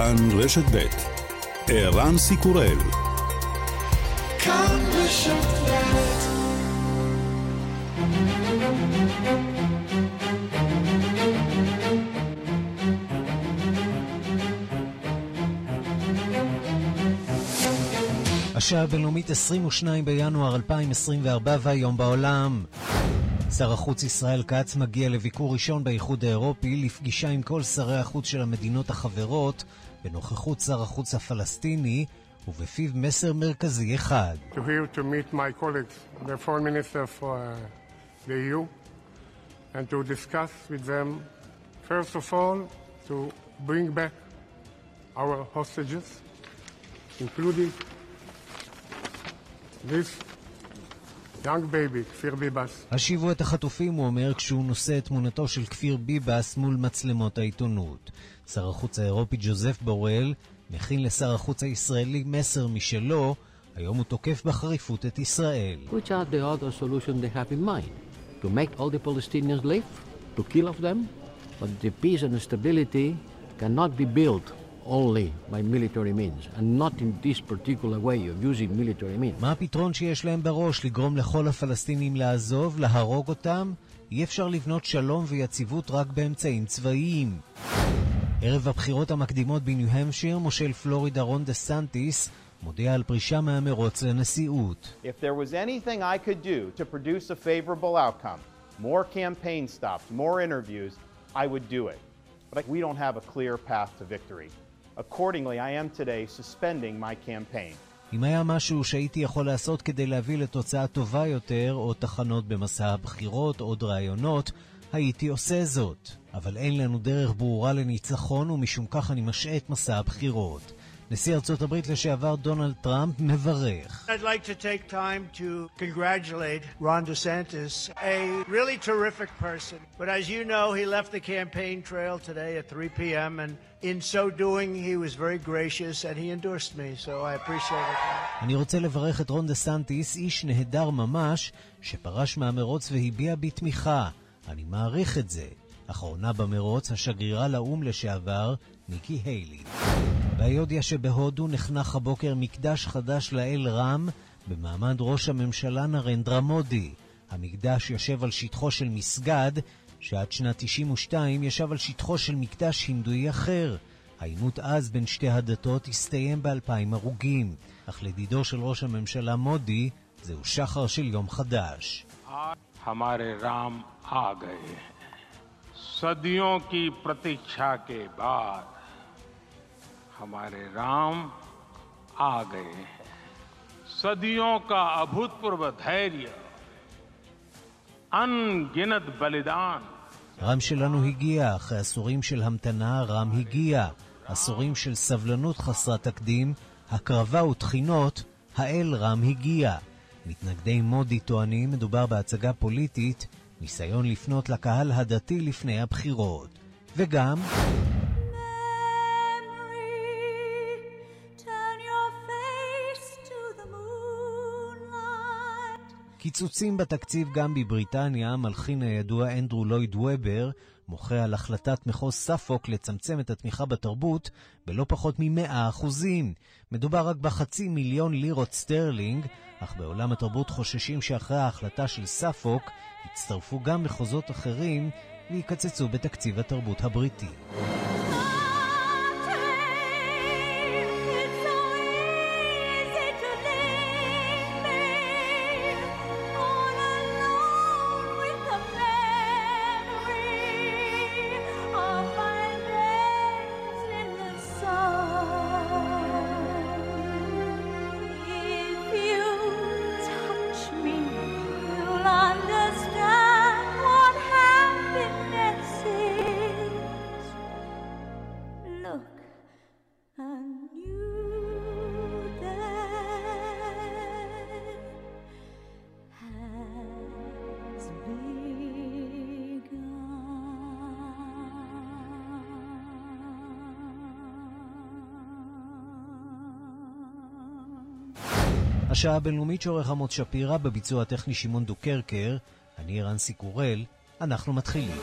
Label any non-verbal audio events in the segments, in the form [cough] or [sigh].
כאן רשת ב' ערן סיקורל כאן רשת השעה הבינלאומית 22 בינואר 2024 והיום בעולם. שר החוץ ישראל כץ מגיע לביקור ראשון באיחוד האירופי לפגישה עם כל שרי החוץ של המדינות החברות בנוכחות שר החוץ הפלסטיני ובפיו מסר מרכזי אחד. To here to meet my colleagues, the foreign minister for uh, the EU, and to discuss with them, first of all, to bring back our hostages, including this. השיבו את החטופים, הוא אומר, כשהוא נושא את תמונתו של כפיר ביבס מול מצלמות העיתונות. שר החוץ האירופי ג'וזף בורל מכין לשר החוץ הישראלי מסר משלו, היום הוא תוקף בחריפות את ישראל. Which are the other solutions they have in mind? To make all the Palestinians live? To kill of them? But the peace and stability cannot be built only by military means, and not in this particular way of using military means. מה הפתרון שיש להם בראש? לגרום לכל הפלסטינים לעזוב? להרוג אותם? אי אפשר לבנות שלום ויציבות רק באמצעים צבאיים. ערב הבחירות המקדימות בניו-המשיר, מושל פלורידה רון דה סנטיס מודיע על פרישה מהמרוץ לנשיאות. If there was anything I could do to produce a favorable outcome, more campaign stops, more interviews, I would do it. But we don't have a clear path to victory. Accordingly, I am today suspending my campaign. אם היה משהו שהייתי יכול לעשות כדי להביא לתוצאה טובה יותר, או תחנות במסע הבחירות, עוד רעיונות, הייתי עושה זאת. אבל אין לנו דרך ברורה לניצחון, ומשום כך אני משעה את מסע הבחירות. נשיא ארצות הברית לשעבר דונלד טראמפ מברך. I'd like to take time to congratulate Ron DeSantis, a really terrific person. But as you know, he left the campaign trail today at 3 p.m. and in so doing he was very gracious and he endorsed me, so I appreciate it. אני רוצה לברך את רון דה סנטיס, איש נהדר ממש, שפרש מהמרוץ והביע בי תמיכה. אני מעריך את זה. אחרונה במרוץ, השגרירה לאו"ם לשעבר, ניקי היילי. באיודיה שבהודו נחנך הבוקר מקדש חדש לאל רם במעמד ראש הממשלה נרנדרה מודי. המקדש יושב על שטחו של מסגד, שעד שנת 92 ישב על שטחו של מקדש הינדואי אחר. העימות אז בין שתי הדתות הסתיים באלפיים הרוגים, אך לדידו של ראש הממשלה מודי, זהו שחר של יום חדש. हमारे राम आ गए सदियों की प्रतीक्षा के बाद हमारे राम आ गए हैं सदियों का अभूतपूर्व धैर्य अनगिनत बलिदान רם שלנו הגיע, אחרי עשורים של המתנה, רם הגיע. עשורים של סבלנות חסרת תקדים, הקרבה ותחינות, האל רם הגיע. מתנגדי מודי טוענים מדובר בהצגה פוליטית, ניסיון לפנות לקהל הדתי לפני הבחירות. וגם... קיצוצים בתקציב גם בבריטניה, המלחין הידוע אנדרו לויד וובר מוחה על החלטת מחוז ספוק לצמצם את התמיכה בתרבות בלא פחות מ-100%. מדובר רק בחצי מיליון לירות סטרלינג, אך בעולם התרבות חוששים שאחרי ההחלטה של ספוק יצטרפו גם מחוזות אחרים ויקצצו בתקציב התרבות הבריטי. השעה הבינלאומית שעורך עמוד שפירא בביצוע הטכני שמעון דוקרקר, אני רנסי קורל, אנחנו מתחילים.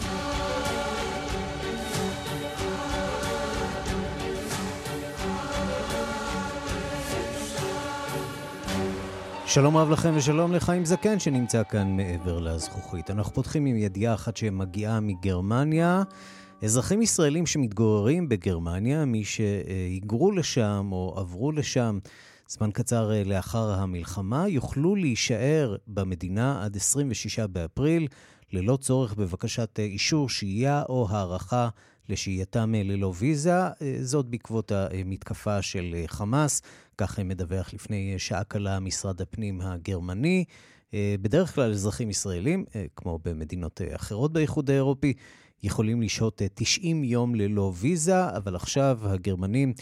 שלום רב לכם ושלום לחיים זקן שנמצא כאן מעבר לזכוכית. אנחנו פותחים עם ידיעה אחת שמגיעה מגרמניה. אזרחים ישראלים שמתגוררים בגרמניה, מי שהיגרו לשם או עברו לשם זמן קצר אה, לאחר המלחמה, יוכלו להישאר במדינה עד 26 באפריל, ללא צורך בבקשת אה, אישור שהייה או הערכה לשהייתם אה, ללא ויזה. זאת בעקבות המתקפה של חמאס, כך מדווח לפני שעה קלה משרד הפנים הגרמני. בדרך כלל אזרחים ישראלים, כמו במדינות אחרות באיחוד האירופי, יכולים לשהות 90 יום ללא ויזה, אבל עכשיו הגרמנים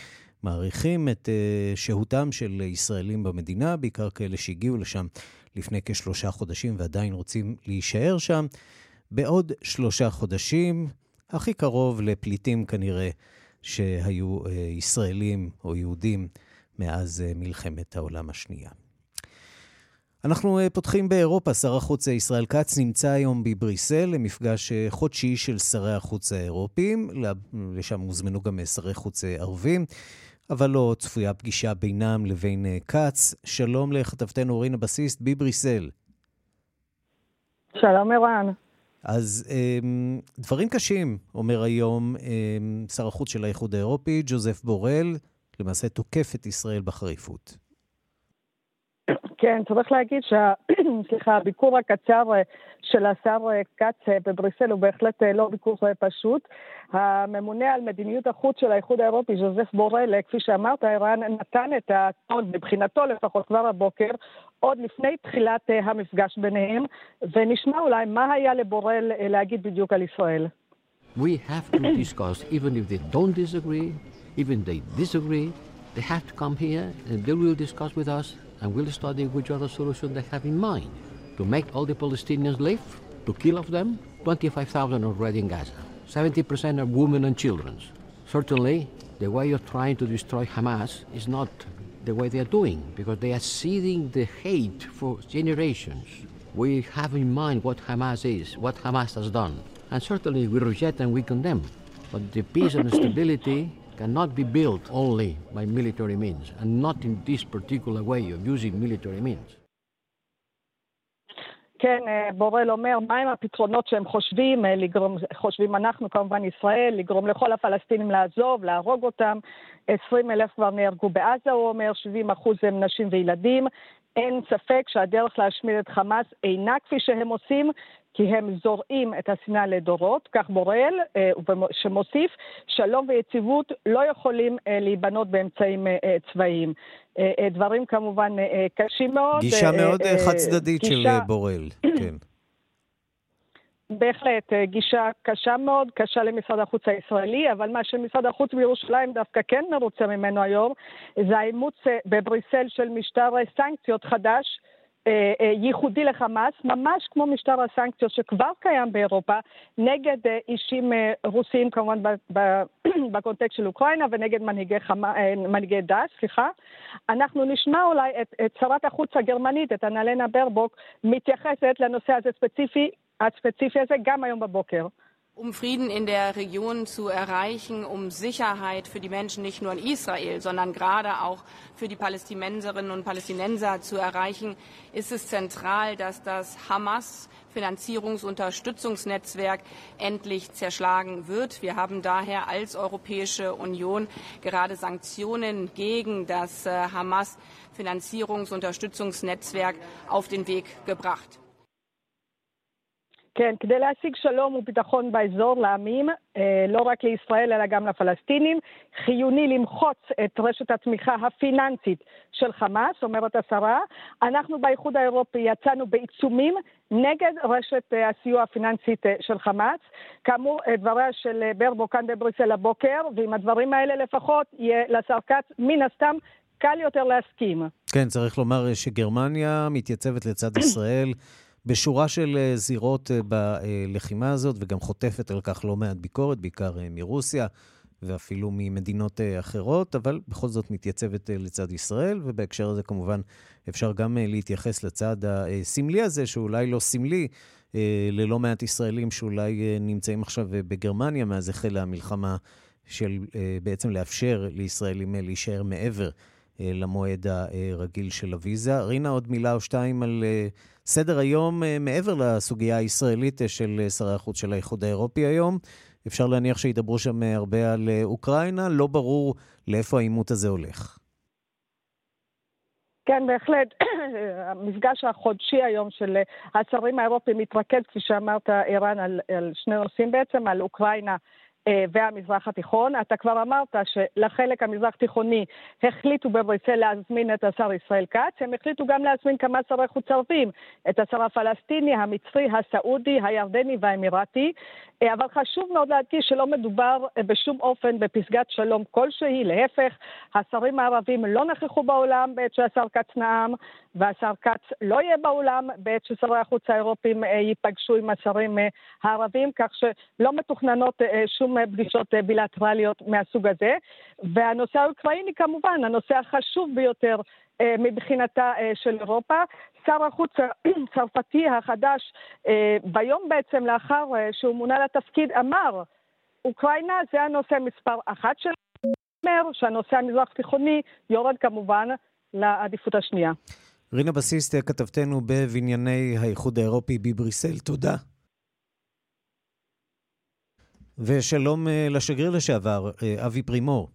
מעריכים את uh, שהותם של ישראלים במדינה, בעיקר כאלה שהגיעו לשם לפני כשלושה חודשים ועדיין רוצים להישאר שם, בעוד שלושה חודשים, הכי קרוב לפליטים כנראה שהיו uh, ישראלים או יהודים מאז uh, מלחמת העולם השנייה. אנחנו פותחים באירופה. שר החוץ ישראל כץ נמצא היום בבריסל למפגש חודשי של שרי החוץ האירופיים. לשם הוזמנו גם שרי חוץ ערבים. אבל לא צפויה פגישה בינם לבין אה, כץ. שלום לכתבתנו רינה בסיסט בבריסל. שלום ערן. אז אמ, דברים קשים, אומר היום אמ, שר החוץ של האיחוד האירופי, ג'וזף בורל, למעשה תוקף את ישראל בחריפות. כן, צריך להגיד שהביקור [clears throat] הקצר אה, של השר אה, כץ אה, בבריסל הוא בהחלט לא ביקור פשוט. הממונה על מדיניות החוץ של האיחוד האירופי, ז'וזף בורל, כפי שאמרת, ערן, נתן את הטון, מבחינתו לפחות כבר הבוקר, עוד לפני תחילת המפגש ביניהם, ונשמע אולי מה היה לבורל להגיד בדיוק על ישראל. We have to discuss, even if they don't disagree, even if they disagree, they have to come here and they will discuss with us and we'll study which other solution they have in mind. To make all the Palestinians live, to kill of them, 25,000 already in Gaza. 70% are women and children. Certainly, the way you're trying to destroy Hamas is not the way they are doing, because they are seeding the hate for generations. We have in mind what Hamas is, what Hamas has done. And certainly we reject and we condemn. But the peace and the stability cannot be built only by military means, and not in this particular way of using military means. כן, בורל אומר, מהם הפתרונות שהם חושבים, לגרום, חושבים אנחנו, כמובן ישראל, לגרום לכל הפלסטינים לעזוב, להרוג אותם. 20 אלף כבר נהרגו בעזה, הוא אומר, 70 אחוז הם נשים וילדים. אין ספק שהדרך להשמיד את חמאס אינה כפי שהם עושים, כי הם זורעים את השנאה לדורות, כך בורל, אה, שמוסיף, שלום ויציבות לא יכולים אה, להיבנות באמצעים אה, צבאיים. דברים כמובן קשים מאוד. גישה מאוד חד צדדית גישה... של בורל, כן. [coughs] בהחלט, גישה קשה מאוד, קשה למשרד החוץ הישראלי, אבל מה שמשרד החוץ בירושלים דווקא כן מרוצה ממנו היום, זה האימוץ בבריסל של משטר סנקציות חדש, ייחודי לחמאס, ממש כמו משטר הסנקציות שכבר קיים באירופה, נגד אה, אישים רוסיים כמובן [clears throat] בקונטקסט של אוקראינה ונגד מנהיגי, מנהיגי דאעש, סליחה. אנחנו נשמע אולי את, את שרת החוץ הגרמנית, את אנלנה ברבוק, מתייחסת לנושא הזה ספציפי, הספציפי הזה גם היום בבוקר. Um Frieden in der Region zu erreichen, um Sicherheit für die Menschen nicht nur in Israel, sondern gerade auch für die Palästinenserinnen und Palästinenser zu erreichen, ist es zentral, dass das Hamas Finanzierungsunterstützungsnetzwerk endlich zerschlagen wird. Wir haben daher als Europäische Union gerade Sanktionen gegen das äh, Hamas Finanzierungsunterstützungsnetzwerk auf den Weg gebracht. כן, כדי להשיג שלום וביטחון באזור לעמים, אה, לא רק לישראל אלא גם לפלסטינים, חיוני למחוץ את רשת התמיכה הפיננסית של חמאס, אומרת השרה. אנחנו באיחוד האירופי יצאנו בעיצומים נגד רשת אה, הסיוע הפיננסית אה, של חמאס. כאמור, דבריה של ברבו כאן בבריסל הבוקר, ועם הדברים האלה לפחות יהיה לשר כץ מן הסתם קל יותר להסכים. כן, צריך לומר שגרמניה מתייצבת לצד ישראל. בשורה של אה, זירות אה, בלחימה הזאת, וגם חוטפת על כך לא מעט ביקורת, בעיקר אה, מרוסיה ואפילו ממדינות אחרות, אבל בכל זאת מתייצבת לצד ישראל, ובהקשר הזה כמובן אפשר גם להתייחס לצד הסמלי הזה, שאולי לא סמלי, ללא מעט ישראלים שאולי נמצאים עכשיו בגרמניה מאז החלה המלחמה של בעצם לאפשר לישראלים להישאר מעבר למועד הרגיל של הוויזה. רינה, עוד מילה או שתיים על סדר היום מעבר לסוגיה הישראלית של שרי החוץ של האיחוד האירופי היום. אפשר להניח שידברו שם הרבה על אוקראינה, לא ברור לאיפה העימות הזה הולך. כן, בהחלט. [coughs] המפגש החודשי היום של השרים האירופיים מתרכז, כפי שאמרת, ערן, על, על שני נושאים בעצם, על אוקראינה אה, והמזרח התיכון. אתה כבר אמרת שלחלק המזרח תיכוני החליטו בבריסל להזמין את השר ישראל כץ, הם החליטו גם להזמין כמה שרי חוץ ערבים, את השר הפלסטיני, המצרי, הסעודי, הירדני והאמירתי. אה, אבל חשוב מאוד להדגיש שלא מדובר אה, בשום אופן בפסגת שלום כלשהי, להפך, השרים הערבים לא נכחו באולם בעת שהשר כץ נאם, והשר כץ לא יהיה באולם בעת ששרי החוץ האירופים ייפגשו עם השרים הערבים, כך שלא מתוכננות שום פגישות אה, בילטרליות מהסוג הזה. והנושא האוקראיני כמובן, הנושא החשוב ביותר אה, מבחינתה אה, של אירופה. שר החוץ הצרפתי החדש, ביום בעצם לאחר שהוא מונה לתפקיד, אמר, אוקראינה זה הנושא מספר אחת שלנו, אומר שהנושא המזרח תיכוני יורד כמובן לעדיפות השנייה. רינה בסיסט, כתבתנו בבנייני האיחוד האירופי בבריסל, תודה. ושלום אה, לשגריר לשעבר, אה, אבי פרימור.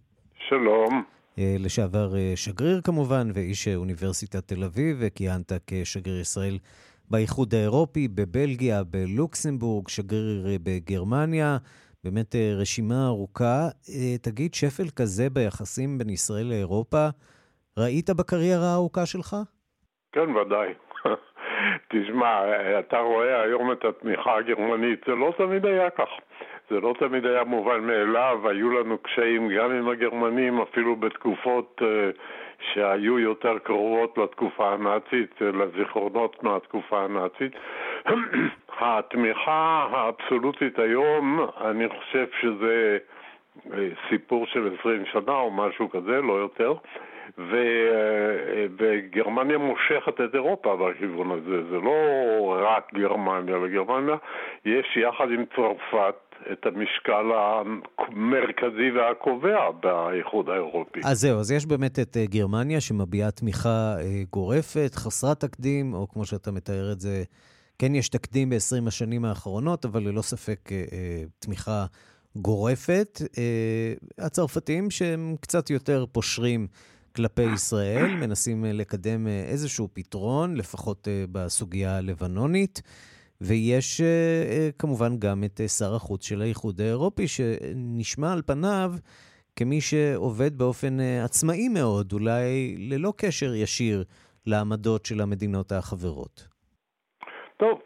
שלום. אה, לשעבר שגריר כמובן, ואיש אוניברסיטת תל אביב, וכיהנת כשגריר ישראל באיחוד האירופי, בבלגיה, בלוקסמבורג, שגריר בגרמניה. באמת רשימה ארוכה. תגיד, שפל כזה ביחסים בין ישראל לאירופה, ראית בקריירה הארוכה שלך? כן, ודאי. [laughs] תשמע, אתה רואה היום את התמיכה הגרמנית, זה לא תמיד היה כך. זה לא תמיד היה מובן מאליו, היו לנו קשיים גם עם הגרמנים, אפילו בתקופות uh, שהיו יותר קרובות לתקופה הנאצית, uh, לזיכרונות מהתקופה הנאצית. [clears throat] התמיכה האבסולוטית היום, אני חושב שזה uh, סיפור של 20 שנה או משהו כזה, לא יותר. ו, וגרמניה מושכת את אירופה בכיוון הזה, זה לא רק גרמניה, לגרמניה יש יחד עם צרפת את המשקל המרכזי והקובע באיחוד האירופי. אז זהו, אז יש באמת את אה, גרמניה שמביעה תמיכה אה, גורפת, חסרת תקדים, או כמו שאתה מתאר את זה, כן יש תקדים ב-20 השנים האחרונות, אבל ללא ספק אה, תמיכה גורפת. הצרפתים שהם קצת יותר פושרים כלפי ישראל, מנסים לקדם איזשהו פתרון, לפחות בסוגיה הלבנונית. ויש אה, אה, כמובן גם את אה, שר החוץ של האיחוד האירופי, שנשמע על פניו כמי שעובד באופן עצמאי מאוד, אולי ללא קשר ישיר לעמדות של המדינות החברות. טוב,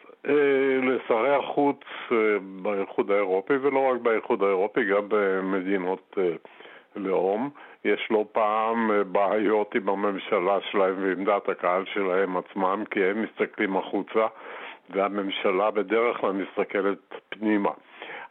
לשרי החוץ באיחוד האירופי, ולא רק באיחוד האירופי, גם במדינות לאום, יש לא פעם בעיות עם הממשלה שלהם ועם דעת הקהל שלהם עצמם, כי הם מסתכלים החוצה. והממשלה בדרך כלל מסתכלת פנימה.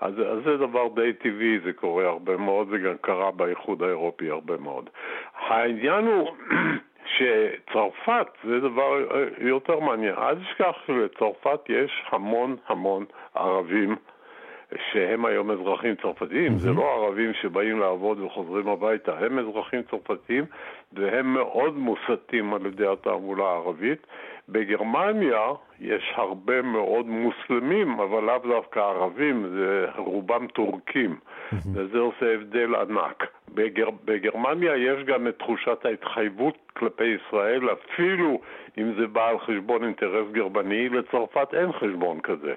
אז, אז זה דבר די טבעי, זה קורה הרבה מאוד, זה גם קרה באיחוד האירופי הרבה מאוד. העניין הוא [clears throat] שצרפת זה דבר אה, יותר מעניין. אל תשכח שלצרפת יש המון המון ערבים שהם היום אזרחים צרפתיים, mm-hmm. זה לא ערבים שבאים לעבוד וחוזרים הביתה, הם אזרחים צרפתיים והם מאוד מוסתים על ידי התעמולה הערבית. בגרמניה יש הרבה מאוד מוסלמים, אבל לאו דווקא ערבים, זה רובם טורקים. וזה עושה הבדל ענק. בגר... בגרמניה יש גם את תחושת ההתחייבות כלפי ישראל, אפילו אם זה בא על חשבון אינטרס גרמני, לצרפת אין חשבון כזה.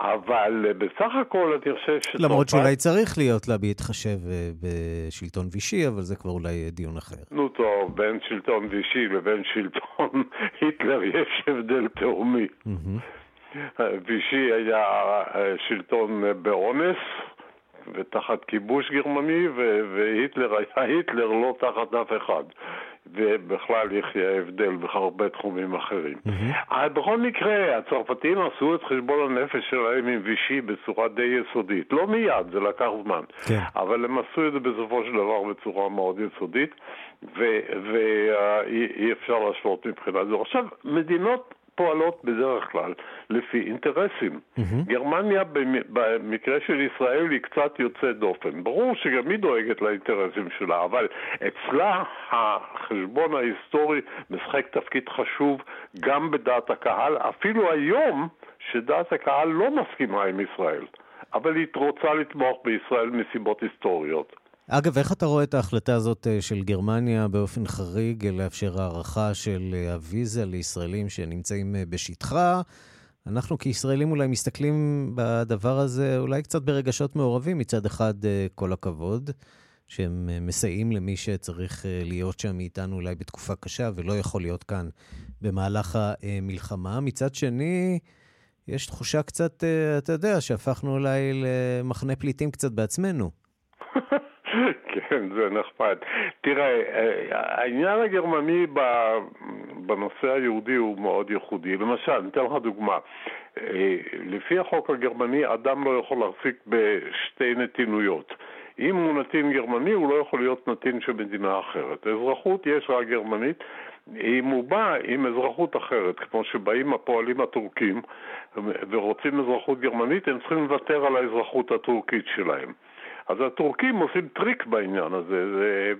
אבל אה, בסך הכל אני חושב ש... למרות שאולי צריך להיות לה בהתחשב אה, בשלטון וישי, אבל זה כבר אולי דיון אחר. נו טוב, בין שלטון וישי לבין שלטון [laughs] היטלר יש הבדל תהומי. וישי היה אה, שלטון באונס ותחת כיבוש גרמני, והיטלר היה היטלר לא תחת אף אחד. ובכלל יחיה הבדל בהרבה תחומים אחרים. Mm-hmm. בכל מקרה, הצרפתים עשו את חשבון הנפש שלהם עם וישי בצורה די יסודית. לא מיד, זה לקח זמן. כן. אבל הם עשו את זה בסופו של דבר בצורה מאוד יסודית, ואי אפשר להשוות מבחינה זו. עכשיו, מדינות פועלות בדרך כלל לפי אינטרסים. Mm-hmm. גרמניה במקרה של ישראל היא קצת יוצאת דופן. ברור שגם היא דואגת לאינטרסים שלה, אבל אצלה החשבון ההיסטורי משחק תפקיד חשוב גם בדעת הקהל, אפילו היום שדעת הקהל לא מסכימה עם ישראל. אבל היא רוצה לתמוך בישראל מסיבות היסטוריות. אגב, איך אתה רואה את ההחלטה הזאת אה, של גרמניה באופן חריג לאפשר הארכה של אה, הוויזה לישראלים שנמצאים אה, בשטחה? אנחנו כישראלים אולי מסתכלים בדבר הזה אולי קצת ברגשות מעורבים. מצד אחד, כל הכבוד, שהם מסייעים למי שצריך להיות שם מאיתנו אולי בתקופה קשה ולא יכול להיות כאן במהלך המלחמה. מצד שני, יש תחושה קצת, אתה יודע, שהפכנו אולי למחנה פליטים קצת בעצמנו. [laughs] כן, זה נחמד. תראה, העניין הגרמני בנושא היהודי הוא מאוד ייחודי. למשל, אני אתן לך דוגמה. לפי החוק הגרמני, אדם לא יכול להחזיק בשתי נתינויות. אם הוא נתין גרמני, הוא לא יכול להיות נתין של מדינה אחרת. אזרחות יש רק גרמנית. אם הוא בא עם אזרחות אחרת, כמו שבאים הפועלים הטורקים ורוצים אזרחות גרמנית, הם צריכים לוותר על האזרחות הטורקית שלהם. אז הטורקים עושים טריק בעניין הזה, זה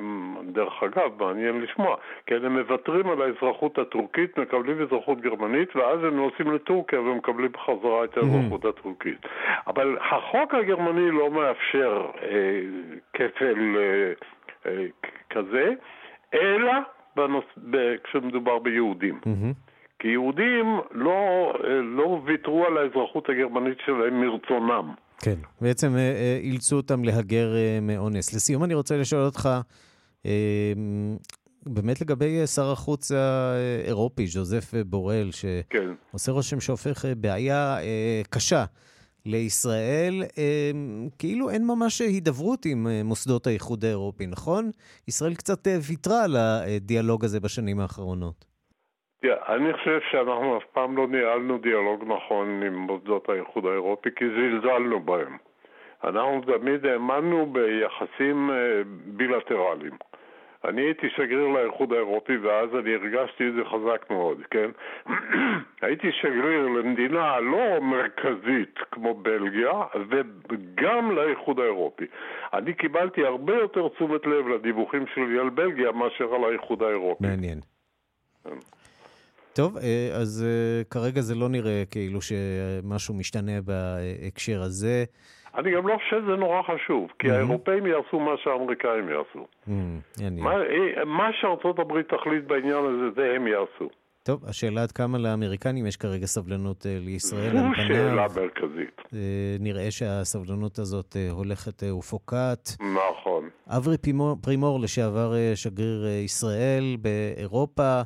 דרך אגב מעניין לשמוע, כן, הם מוותרים על האזרחות הטורקית, מקבלים אזרחות גרמנית ואז הם נוסעים לטורקיה ומקבלים בחזרה את האזרחות הטורקית. אבל החוק הגרמני לא מאפשר אה, כפל אה, אה, כזה, אלא בנוס... ב... כשמדובר ביהודים. Mm-hmm. כי יהודים לא, אה, לא ויתרו על האזרחות הגרמנית שלהם מרצונם. כן, בעצם אה, אה, אילצו אותם להגר אה, מאונס. לסיום אני רוצה לשאול אותך, באמת לגבי שר החוץ האירופי, ז'וזף בורל, כן. שעושה כן. רושם שהופך בעיה קשה לישראל, כאילו אין ממש הידברות עם מוסדות האיחוד האירופי, נכון? ישראל קצת ויתרה על הדיאלוג הזה בשנים האחרונות. אני חושב שאנחנו אף פעם לא ניהלנו דיאלוג נכון עם מוסדות האיחוד האירופי כי זלזלנו בהם. אנחנו תמיד האמנו ביחסים אה, בילטרליים. אני הייתי שגריר לאיחוד האירופי ואז אני הרגשתי את זה חזק מאוד, כן? [clears throat] הייתי שגריר למדינה לא מרכזית כמו בלגיה וגם לאיחוד האירופי. אני קיבלתי הרבה יותר תשומת לב לדיווחים שלי על בלגיה מאשר על האיחוד האירופי. מעניין. כן. טוב, אה, אז אה, כרגע זה לא נראה כאילו שמשהו משתנה בהקשר הזה. אני גם לא חושב שזה נורא חשוב, כי mm-hmm. האירופאים יעשו מה שהאמריקאים יעשו. Mm-hmm, מה, אה, מה שארצות הברית תחליט בעניין הזה, זה הם יעשו. טוב, השאלה עד כמה לאמריקנים יש כרגע סבלנות לישראל. זו שאלה מרכזית. נראה שהסבלנות הזאת הולכת ופוקעת. נכון. אברי פרימור, לשעבר שגריר ישראל באירופה,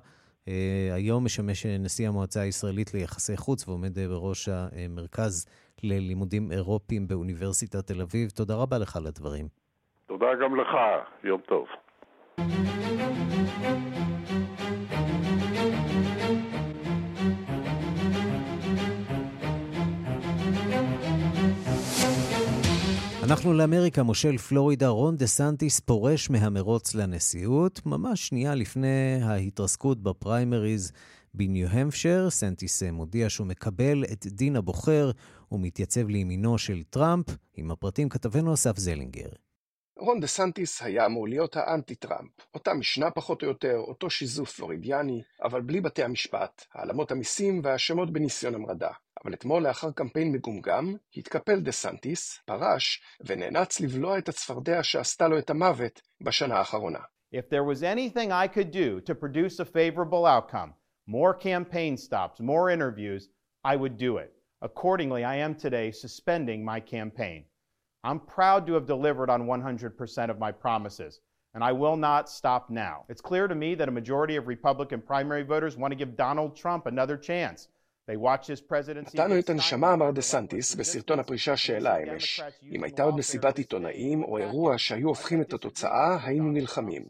היום משמש נשיא המועצה הישראלית ליחסי חוץ ועומד uh, בראש המרכז ללימודים אירופיים באוניברסיטת תל אביב. תודה רבה לך על הדברים. תודה גם לך, יום טוב. אנחנו לאמריקה, מושל פלורידה רון דה סנטיס פורש מהמרוץ לנשיאות, ממש שנייה לפני ההתרסקות בפריימריז בניו-המפשר. סנטיס מודיע שהוא מקבל את דין הבוחר ומתייצב לימינו של טראמפ. עם הפרטים כתבנו אסף זלינגר. רון דה סנטיס היה אמור להיות האנטי-טראמפ, אותה משנה פחות או יותר, אותו שיזוף פלורידיאני, אבל בלי בתי המשפט, העלמות המיסים והאשמות בניסיון המרדה. אבל אתמול לאחר קמפיין מגומגם, התקפל דה סנטיס, פרש, ונאנץ לבלוע את הצפרדע שעשתה לו את המוות בשנה האחרונה. If there was anything I could do to produce a favorable outcome, more campaign stops, more interviews, I would do it. Accordingly, I am today suspending my campaign. I'm proud to have delivered on 100% of my promises, and I will not stop now. It's clear to me that a majority of Republican primary voters want to give Donald Trump another chance. נתנו את הנשמה, אמר דה סנטיס, בסרטון הפרישה שהעלה אמש. אם הייתה עוד מסיבת עיתונאים או אירוע שהיו הופכים את התוצאה, היינו נלחמים.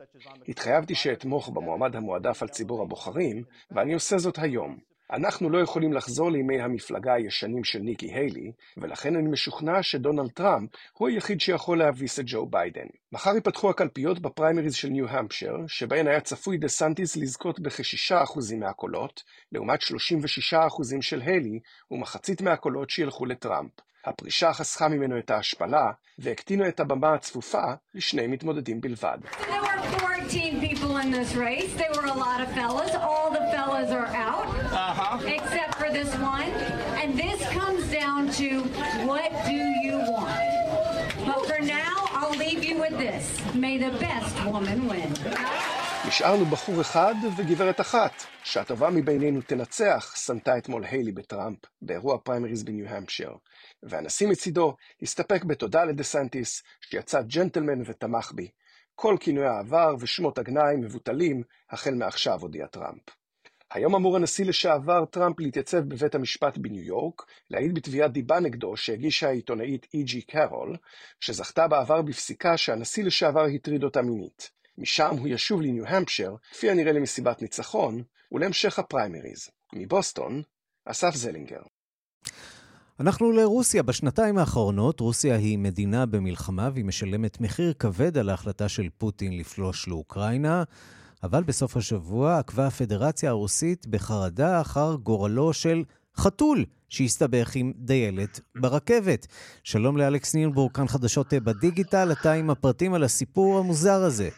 התחייבתי שאתמוך במועמד המועדף על ציבור הבוחרים, ואני עושה זאת היום. אנחנו לא יכולים לחזור לימי המפלגה הישנים של ניקי היילי, ולכן אני משוכנע שדונלד טראמפ הוא היחיד שיכול להביס את ג'ו ביידן. מחר ייפתחו הקלפיות בפריימריז של ניו-המפשר, שבהן היה צפוי דה סנטיס לזכות ב-6% מהקולות, לעומת 36% של היילי, ומחצית מהקולות שילכו לטראמפ. הפרישה חסכה ממנו את ההשפלה, והקטינה את הבמה הצפופה לשני מתמודדים בלבד. 14 people in this race. There were a lot of fellas. All the fellas are out, uh-huh. except for this one. And this comes down to what do you want? But for now, I'll leave you with this. May the best woman win. נשארנו בחור אחד וגברת אחת, שהטובה מבינינו תנצח, שנתה אתמול היילי בטראמפ, באירוע פריימריז בניו-המפשר, והנשיא מצידו הסתפק בתודה לדה סנטיס, שיצא ג'נטלמן ותמך בי, כל כינויי העבר ושמות הגנאי מבוטלים החל מעכשיו, הודיע טראמפ. היום אמור הנשיא לשעבר טראמפ להתייצב בבית המשפט בניו יורק, להעיד בתביעת דיבה נגדו שהגישה העיתונאית אי. ג'ין קרול, שזכתה בעבר בפסיקה שהנשיא לשעבר הטריד אותה מינית. משם הוא ישוב לניו-המפשר, כפי הנראה למסיבת ניצחון, ולהמשך הפריימריז. מבוסטון, אסף זלינגר. אנחנו לרוסיה. בשנתיים האחרונות רוסיה היא מדינה במלחמה והיא משלמת מחיר כבד על ההחלטה של פוטין לפלוש לאוקראינה. אבל בסוף השבוע עקבה הפדרציה הרוסית בחרדה אחר גורלו של חתול שהסתבך עם דיילת ברכבת. שלום לאלכס נילבורג, כאן חדשות בדיגיטל, אתה עם הפרטים על הסיפור המוזר הזה.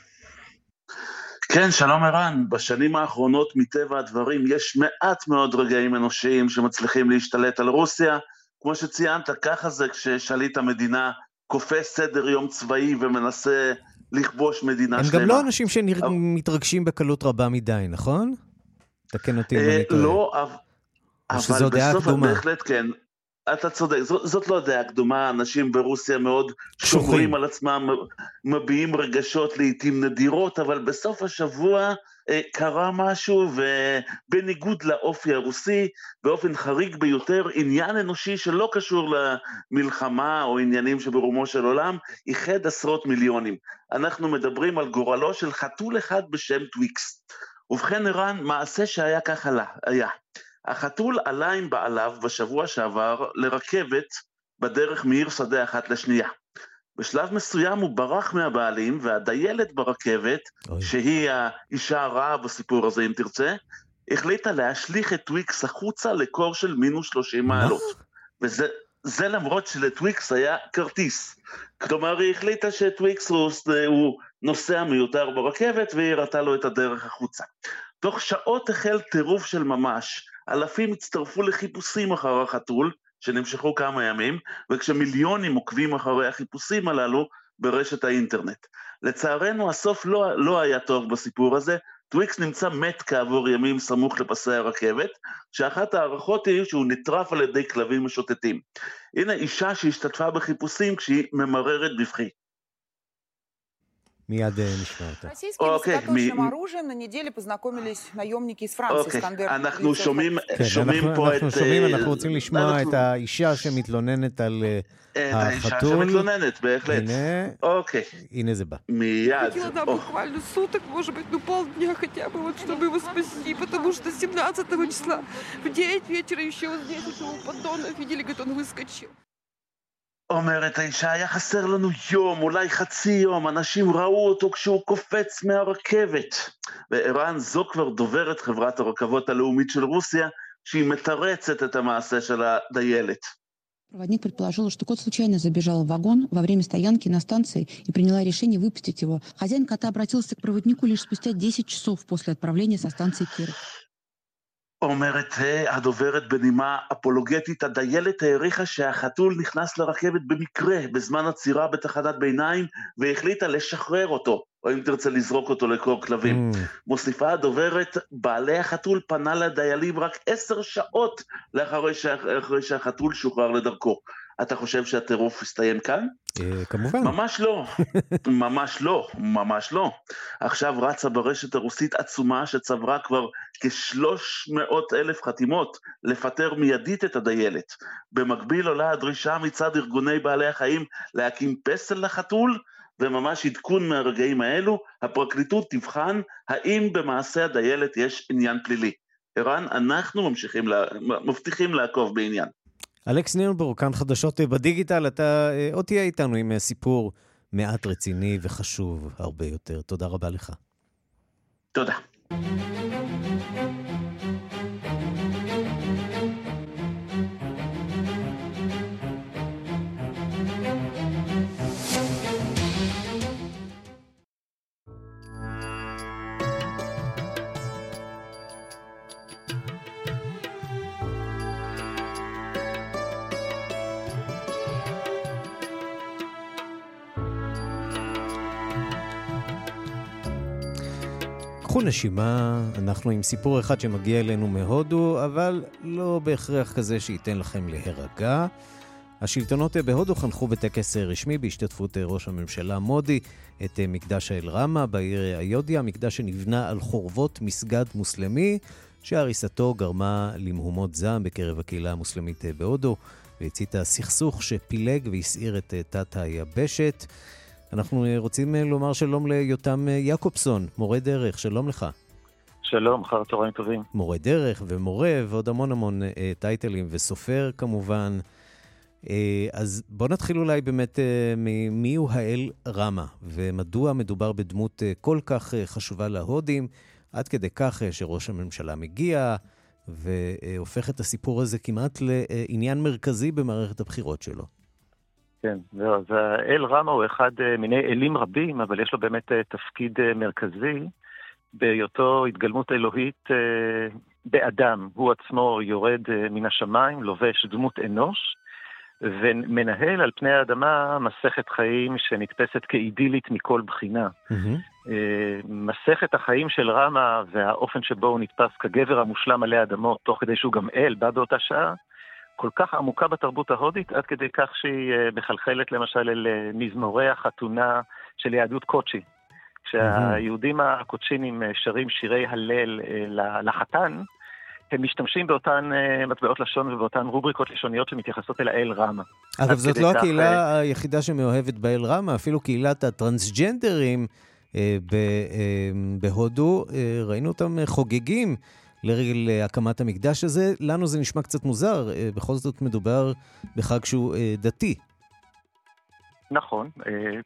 כן, שלום ערן. בשנים האחרונות, מטבע הדברים, יש מעט מאוד רגעים אנושיים שמצליחים להשתלט על רוסיה. כמו שציינת, ככה זה כששליט המדינה כופה סדר יום צבאי ומנסה לכבוש מדינה הם שלמה. הם גם לא אנשים שמתרגשים אבל... בקלות רבה מדי, נכון? תקן אותי אם אה, אני טועה. לא, אבל בסוף בהחלט כן. אתה צודק, זאת, זאת לא דעה קדומה, אנשים ברוסיה מאוד שומרים על עצמם, מביעים רגשות לעיתים נדירות, אבל בסוף השבוע אה, קרה משהו, ובניגוד לאופי הרוסי, באופן חריג ביותר, עניין אנושי שלא קשור למלחמה או עניינים שברומו של עולם, איחד עשרות מיליונים. אנחנו מדברים על גורלו של חתול אחד בשם טוויקס. ובכן, ערן, מעשה שהיה ככה היה. החתול עלה עם בעליו בשבוע שעבר לרכבת בדרך מעיר שדה אחת לשנייה. בשלב מסוים הוא ברח מהבעלים, והדיילת ברכבת, אוי. שהיא האישה הרעה בסיפור הזה אם תרצה, החליטה להשליך את טוויקס החוצה לקור של מינוס 30 מעלות. וזה זה למרות שלטוויקס היה כרטיס. כלומר, היא החליטה שטוויקס הוא, הוא נוסע מיותר ברכבת, והיא הראתה לו את הדרך החוצה. תוך שעות החל טירוף של ממש. אלפים הצטרפו לחיפושים אחר החתול, שנמשכו כמה ימים, וכשמיליונים עוקבים אחרי החיפושים הללו ברשת האינטרנט. לצערנו הסוף לא, לא היה טוב בסיפור הזה, טוויקס נמצא מת כעבור ימים סמוך לפסי הרכבת, שאחת ההערכות היא שהוא נטרף על ידי כלבים משוטטים. הנה אישה שהשתתפה בחיפושים כשהיא ממררת בבכי. מיד נשמע אותה. אוקיי, אנחנו שומעים פה את... אנחנו שומעים, אנחנו רוצים לשמוע את האישה שמתלוננת על החתול. האישה שמתלוננת, בהחלט. הנה, אוקיי. הנה זה בא. מיד. потому что 17 числа в 9 вечера еще вот здесь этого поддона видели, говорит, он выскочил. אומרת האישה, היה חסר לנו יום, אולי חצי יום, אנשים ראו אותו כשהוא קופץ מהרכבת. וערן, זו כבר דוברת חברת הרכבות הלאומית של רוסיה, שהיא מתרצת את המעשה של הדיילת. Проводник предположил, что кот случайно забежал в вагон во время стоянки на станции и приняла решение выпустить его. Хозяин кота обратился к проводнику лишь спустя 10 часов после отправления со станции Киров. אומרת הדוברת בנימה אפולוגטית, הדיילת העריכה שהחתול נכנס לרכבת במקרה בזמן עצירה בתחנת ביניים והחליטה לשחרר אותו, או אם תרצה לזרוק אותו לקור כלבים. Mm. מוסיפה הדוברת, בעלי החתול פנה לדיילים רק עשר שעות לאחרי שהחתול שוחרר לדרכו. אתה חושב שהטירוף הסתיים כאן? אה, כמובן. ממש לא, [laughs] ממש לא, ממש לא. עכשיו רצה ברשת הרוסית עצומה שצברה כבר כשלוש מאות אלף חתימות לפטר מיידית את הדיילת. במקביל עולה הדרישה מצד ארגוני בעלי החיים להקים פסל לחתול, וממש עדכון מהרגעים האלו, הפרקליטות תבחן האם במעשה הדיילת יש עניין פלילי. ערן, אנחנו ממשיכים, לה, מבטיחים לעקוב בעניין. אלכס נירנבורג, כאן חדשות בדיגיטל, אתה עוד תהיה איתנו עם סיפור מעט רציני וחשוב הרבה יותר. תודה רבה לך. תודה. קחו נשימה, אנחנו עם סיפור אחד שמגיע אלינו מהודו, אבל לא בהכרח כזה שייתן לכם להירגע. השלטונות בהודו חנכו בטקס רשמי בהשתתפות ראש הממשלה מודי את מקדש האל-רמה בעיר איודיה, מקדש שנבנה על חורבות מסגד מוסלמי, שהריסתו גרמה למהומות זעם בקרב הקהילה המוסלמית בהודו, והציתה סכסוך שפילג והסעיר את תת היבשת. אנחנו רוצים אה, לומר שלום ליותם אה, יעקובסון, מורה דרך, שלום לך. שלום, אחר צהריים טובים. מורה דרך ומורה ועוד המון המון אה, טייטלים וסופר כמובן. אה, אז בוא נתחיל אולי באמת אה, מי הוא האל רמה, ומדוע מדובר בדמות אה, כל כך אה, חשובה להודים, עד כדי כך אה, שראש הממשלה מגיע והופך את הסיפור הזה כמעט לעניין מרכזי במערכת הבחירות שלו. כן, אז האל רמה הוא אחד אה, מיני אלים רבים, אבל יש לו באמת אה, תפקיד אה, מרכזי בהיותו התגלמות אלוהית באדם. הוא עצמו יורד מן השמיים, לובש דמות אנוש, ומנהל על פני האדמה מסכת חיים שנתפסת כאידילית מכל בחינה. Mm-hmm. מסכת החיים של רמה והאופן שבו הוא נתפס כגבר המושלם עלי אדמות, תוך כדי שהוא גם אל, בא באותה שעה, כל כך עמוקה בתרבות ההודית, עד כדי כך שהיא אה, מחלחלת למשל אל אה, מזמורי החתונה של יהדות קוצ'י. כשהיהודים הקוצ'ינים אה, שרים שירי הלל לחתן, הם משתמשים באותן מטבעות לשון ובאותן רובריקות לשוניות שמתייחסות אל האל רמה. אגב, זאת לא הקהילה היחידה שמאוהבת באל רמה, אפילו קהילת הטרנסג'נדרים בהודו, ראינו אותם חוגגים לרגל אה, הקמת המקדש הזה. לנו זה נשמע קצת מוזר, אה, בכל זאת מדובר בחג שהוא אה, דתי. נכון.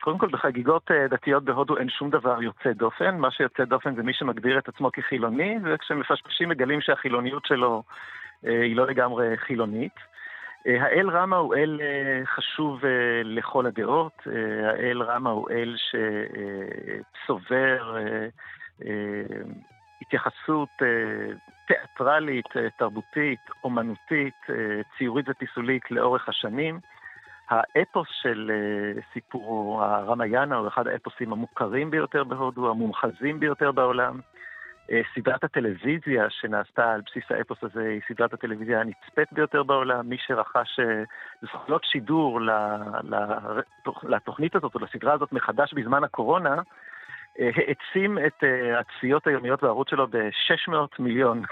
קודם כל, בחגיגות דתיות בהודו אין שום דבר יוצא דופן. מה שיוצא דופן זה מי שמגדיר את עצמו כחילוני, וכשמפשפשים מגלים שהחילוניות שלו היא לא לגמרי חילונית. האל רמה הוא אל חשוב לכל הדעות. האל רמה הוא אל שצובר התייחסות אה, תיאטרלית, אה, תרבותית, אומנותית, אה, ציורית ופיסולית לאורך השנים. האפוס של סיפורו, הרמיאנה, הוא אחד האפוסים המוכרים ביותר בהודו, המומחזים ביותר בעולם. סדרת הטלוויזיה שנעשתה על בסיס האפוס הזה היא סדרת הטלוויזיה הנצפית ביותר בעולם. מי שרכש זכויות שידור לתוכנית הזאת או לסדרה הזאת מחדש בזמן הקורונה, העצים את אה, הצפיות היומיות בערוץ שלו ב-600 מיליון.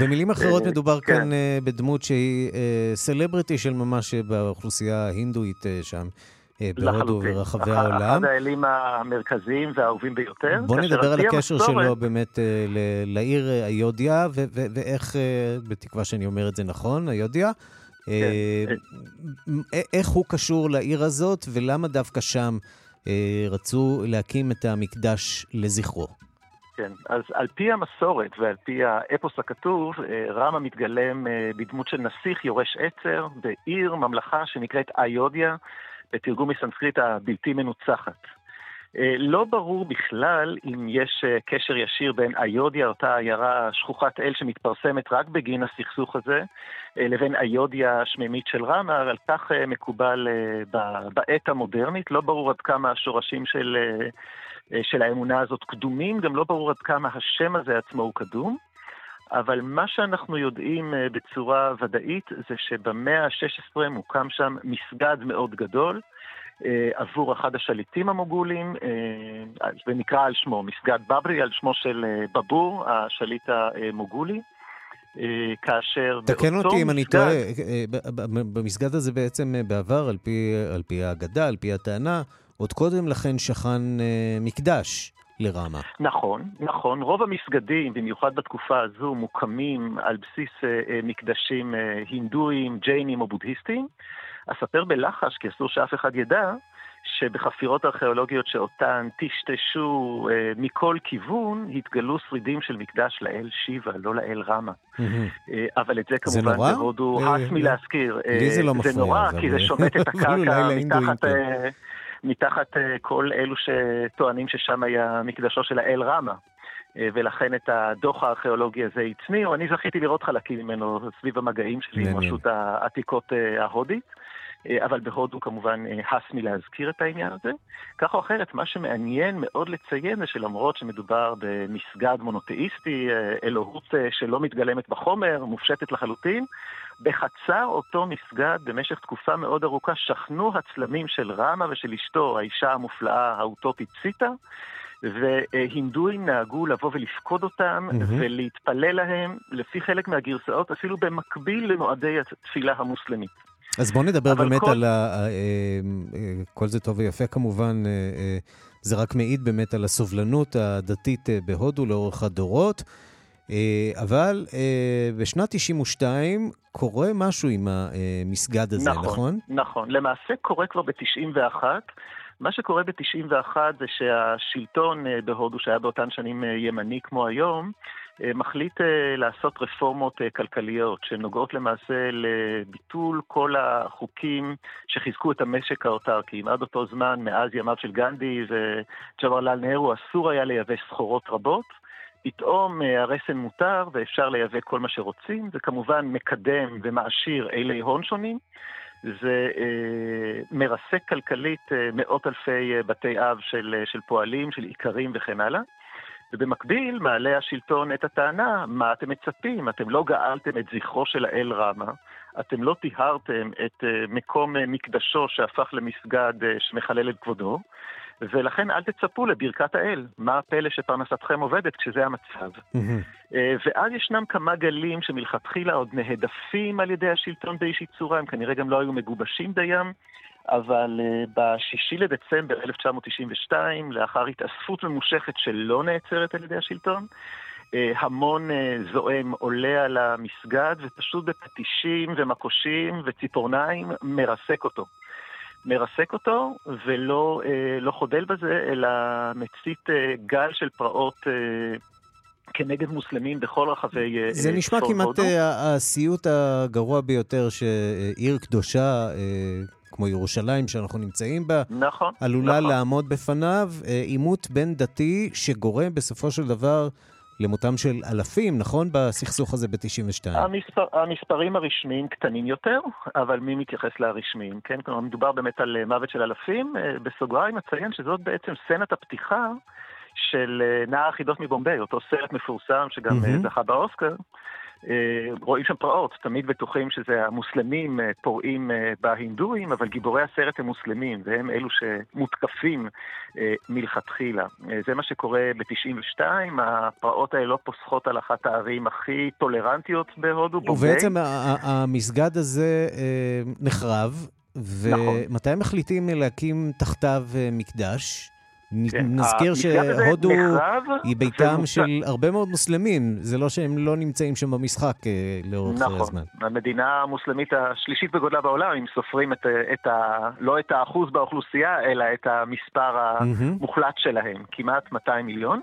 במילים אחרות אה, מדובר כן. כאן אה, בדמות שהיא סלבריטי של ממש באוכלוסייה ההינדואית שם. בהודו וברחבי העולם. אחד האלים המרכזיים והאהובים ביותר. בוא נדבר על הקשר המסורת... שלו באמת לעיר איודיה, ואיך, בתקווה שאני אומר את זה נכון, איודיה. כן. איך הוא קשור לעיר הזאת, ולמה דווקא שם אה, רצו להקים את המקדש לזכרו. כן, אז על פי המסורת ועל פי האפוס הכתוב, אה, רמה מתגלם אה, בדמות של נסיך יורש עצר בעיר, ממלכה שנקראת איודיה, בתרגום מסנסקריט הבלתי מנוצחת. לא ברור בכלל אם יש קשר ישיר בין איודיה, אותה עיירה שכוחת אל שמתפרסמת רק בגין הסכסוך הזה, אה, לבין איודיה השמימית של רמה, על כך אה, מקובל אה, בעת המודרנית. לא ברור עד כמה השורשים של, של האמונה הזאת קדומים, גם לא ברור עד כמה השם הזה עצמו הוא קדום. אבל מה שאנחנו יודעים בצורה ודאית זה שבמאה ה-16 מוקם שם מסגד מאוד גדול עבור אחד השליטים המוגולים, זה נקרא על שמו, מסגד בברי, על שמו של בבור, השליט המוגולי. אה, כאשר תקן אותי אם אני טועה, אה, במסגד הזה בעצם אה, בעבר, על פי, על פי האגדה, על פי הטענה, עוד קודם לכן שכן מקדש. לרמה. נכון, נכון. רוב המסגדים, במיוחד בתקופה הזו, מוקמים על בסיס אה, מקדשים הינדואים, ג'יינים או בודהיסטים. אספר בלחש, כי אסור שאף אחד ידע, שבחפירות ארכיאולוגיות שאותן טשטשו אה, מכל כיוון, התגלו שרידים של מקדש לאל שיבה, לא לאל רמה. אה, אבל את זה כמובן? בהודו הס אה, מלהזכיר. לי זה לא מפריע. זה נורא, כי זה שומט את [laughs] הקרקע מתחת... אה, מתחת אה, כל אלו שטוענים ששם היה מקדשו של האל רמה. אה, ולכן את הדוח הארכיאולוגי הזה הצניעו. אני זכיתי לראות חלקים ממנו סביב המגעים שלי עם רשות העתיקות ההודית. אה, אבל בהודו כמובן אה, הס מלהזכיר את העניין הזה. כך או אחרת, מה שמעניין מאוד לציין זה שלמרות שמדובר במסגד מונותאיסטי, אה, אלוהות שלא מתגלמת בחומר, מופשטת לחלוטין, בחצר אותו מסגד במשך תקופה מאוד ארוכה שכנו הצלמים של רמה ושל אשתו, האישה המופלאה האוטופית ציטה. והינדואים נהגו לבוא ולפקוד אותם mm-hmm. ולהתפלל להם, לפי חלק מהגרסאות, אפילו במקביל למועדי התפילה המוסלמית. אז בואו נדבר באמת כל... על ה... אה, אה, כל זה טוב ויפה כמובן, אה, זה רק מעיד באמת על הסובלנות הדתית בהודו לאורך הדורות. אבל בשנת 92 קורה משהו עם המסגד הזה, נכון? נכון, נכון. למעשה קורה כבר ב-91. מה שקורה ב-91 זה שהשלטון בהודו, שהיה באותן שנים ימני כמו היום, אה, מחליט אה, לעשות רפורמות אה, כלכליות שנוגעות למעשה לביטול כל החוקים שחיזקו את המשק האוטרקי. עד אותו זמן, מאז ימיו של גנדי וג'ווארלל נהרו, אסור היה לייבא סחורות רבות. פתאום הרסן מותר ואפשר לייבא כל מה שרוצים. זה כמובן מקדם ומעשיר אילי הון שונים. זה אה, מרסק כלכלית אה, מאות אלפי בתי אב של, של פועלים, של איכרים וכן הלאה. ובמקביל מעלה השלטון את הטענה, מה אתם מצפים? אתם לא גאלתם את זכרו של האל רמה, אתם לא טיהרתם את מקום מקדשו שהפך למסגד שמחלל את כבודו, ולכן אל תצפו לברכת האל. מה הפלא שפרנסתכם עובדת כשזה המצב? Uh, ואז ישנם כמה גלים שמלכתחילה עוד נהדפים על ידי השלטון באיזושהי צורה, הם כנראה גם לא היו מגובשים דיים. אבל uh, ב-6 לדצמבר 1992, לאחר התאספות ממושכת שלא נעצרת על ידי השלטון, uh, המון זועם עולה על המסגד ופשוט בפטישים ומקושים וציפורניים מרסק אותו. מרסק אותו ולא לא חודל בזה, אלא מצית גל של פרעות כנגד מוסלמים בכל רחבי צפון הודו. זה נשמע כמעט הסיוט הגרוע ביותר שעיר קדושה כמו ירושלים שאנחנו נמצאים בה, נכון, עלולה נכון. לעמוד בפניו אה, עימות בין דתי שגורם בסופו של דבר למותם של אלפים, נכון? בסכסוך הזה ב-92. המספר, המספרים הרשמיים קטנים יותר, אבל מי מתייחס לרשמיים, כן? כלומר, מדובר באמת על אה, מוות של אלפים. אה, בסוגריים אציין שזאת בעצם סצנת הפתיחה של נער החידות מבומביי, אותו סרט מפורסם שגם mm-hmm. זכה באוסקר. אה, רואים שם פרעות, תמיד בטוחים שזה המוסלמים אה, פורעים אה, בהינדואים, אבל גיבורי הסרט הם מוסלמים, והם אלו שמותקפים מלכתחילה. זה מה שקורה ב-92, הפרעות האלה לא פוסחות על אחת הערים הכי טולרנטיות בהודו, ובעצם המסגד הזה נחרב, נכון. ומתי נכון. מחליטים להקים תחתיו מקדש? כן. נזכיר שהודו היא ביתם של הרבה מאוד מוסלמים, זה לא שהם לא נמצאים שם במשחק אה, לאורך נכון. הזמן. נכון, המדינה המוסלמית השלישית בגודלה בעולם, אם סופרים את, את ה, לא את האחוז באוכלוסייה, אלא את המספר המוחלט שלהם, כמעט 200 מיליון.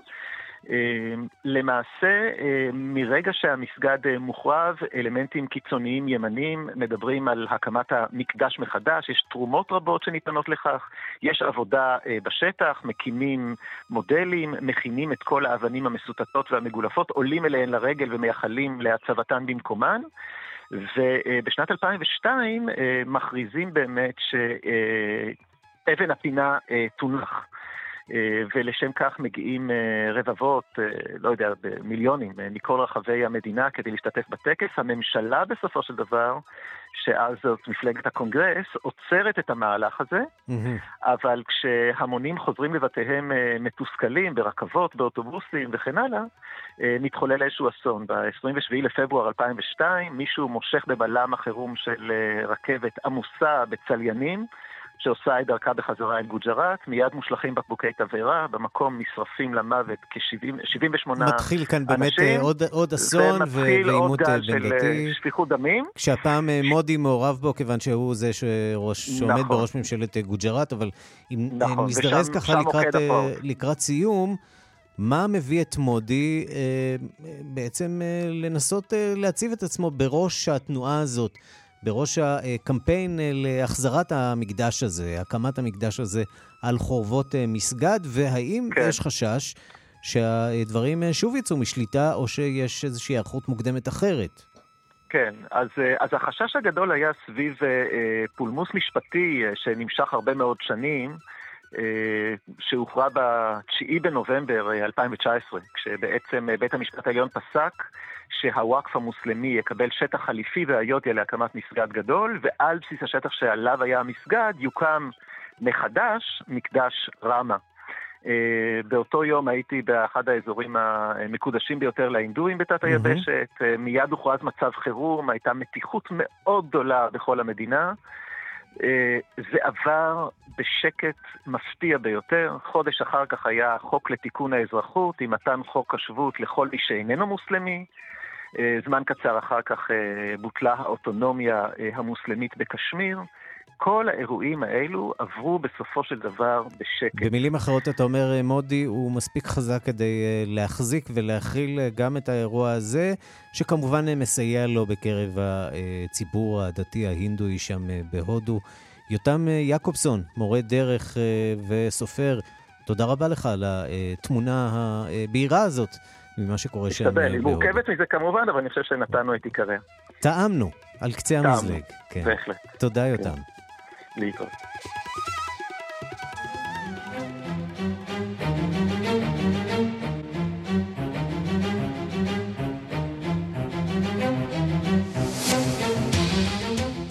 אמ, למעשה, אמ, מרגע שהמסגד אה, מוחרב, אלמנטים קיצוניים ימניים מדברים על הקמת המקדש מחדש, יש תרומות רבות שניתנות לכך, יש עבודה אה, בשטח, מקימים מודלים, מכינים את כל האבנים המסוטטות והמגולפות, עולים אליהן לרגל ומייחלים להצבתן במקומן. ובשנת 2002 אה, מכריזים באמת שאבן הפינה תונח. אה, ולשם כך מגיעים אה, רבבות, אה, לא יודע, מיליונים מכל רחבי המדינה כדי להשתתף בטקס. הממשלה בסופו של דבר, שאז זאת מפלגת הקונגרס, עוצרת את המהלך הזה, mm-hmm. אבל כשהמונים חוזרים לבתיהם מתוסכלים ברכבות, באוטובוסים וכן הלאה, מתחולל איזשהו אסון. ב-27 לפברואר 2002 מישהו מושך בבלם החירום של רכבת עמוסה בצליינים. שעושה את דרכה בחזרה אל גוג'ראט, מיד מושלכים בקבוקי תבערה, במקום נשרפים למוות כ-78 אנשים. מתחיל כאן באמת אנשים, עוד, עוד אסון ועימות דתי. ומתחיל עוד גל של שפיכות דמים. שהפעם מודי מעורב בו, כיוון שהוא זה שראש, שעומד נכון. בראש ממשלת גוג'ראט, אבל אם נכון, נזדרז ככה לקראת, לקראת סיום, מה מביא את מודי אה, בעצם אה, לנסות אה, להציב את עצמו בראש התנועה הזאת, בראש הקמפיין אה, להחזרת המקדש הזה, הקמת המקדש הזה על חורבות אה, מסגד, והאם כן. יש חשש שהדברים אה, שוב יצאו משליטה, או שיש איזושהי היערכות מוקדמת אחרת? כן, אז, אה, אז החשש הגדול היה סביב אה, אה פולמוס משפטי שנמשך הרבה מאוד שנים. אה, שהוכרע ב-9 בנובמבר 2019, אה, כשבעצם אה, בית המשפט העליון פסק שהוואקף המוסלמי יקבל שטח חליפי באיוטיה להקמת מסגד גדול, ועל בסיס השטח שעליו היה המסגד יוקם מחדש מקדש רמה. באותו יום הייתי באחד האזורים המקודשים ביותר להינדואים בתת היבשת, mm-hmm. מיד הוכרז מצב חירום, הייתה מתיחות מאוד גדולה בכל המדינה. אה, זה עבר בשקט מפתיע ביותר. חודש אחר כך היה חוק לתיקון האזרחות עם מתן חוק השבות לכל מי שאיננו מוסלמי. אה, זמן קצר אחר כך אה, בוטלה האוטונומיה המוסלמית בקשמיר. כל האירועים האלו עברו בסופו של דבר בשקט. במילים אחרות אתה אומר, אה, מודי הוא מספיק חזק כדי אה, להחזיק ולהכיל אה, גם את האירוע הזה, שכמובן מסייע לו בקרב הציבור הדתי ההינדואי שם בהודו. יותם יעקובסון, מורה דרך וסופר, תודה רבה לך על התמונה הבהירה הזאת ממה שקורה שם בהודו. היא מורכבת מזה כמובן, אבל אני חושב שנתנו את עיקריה. טעמנו, על קצה המזלג. כן. בהחלט. תודה, יותם. כן. להתראות.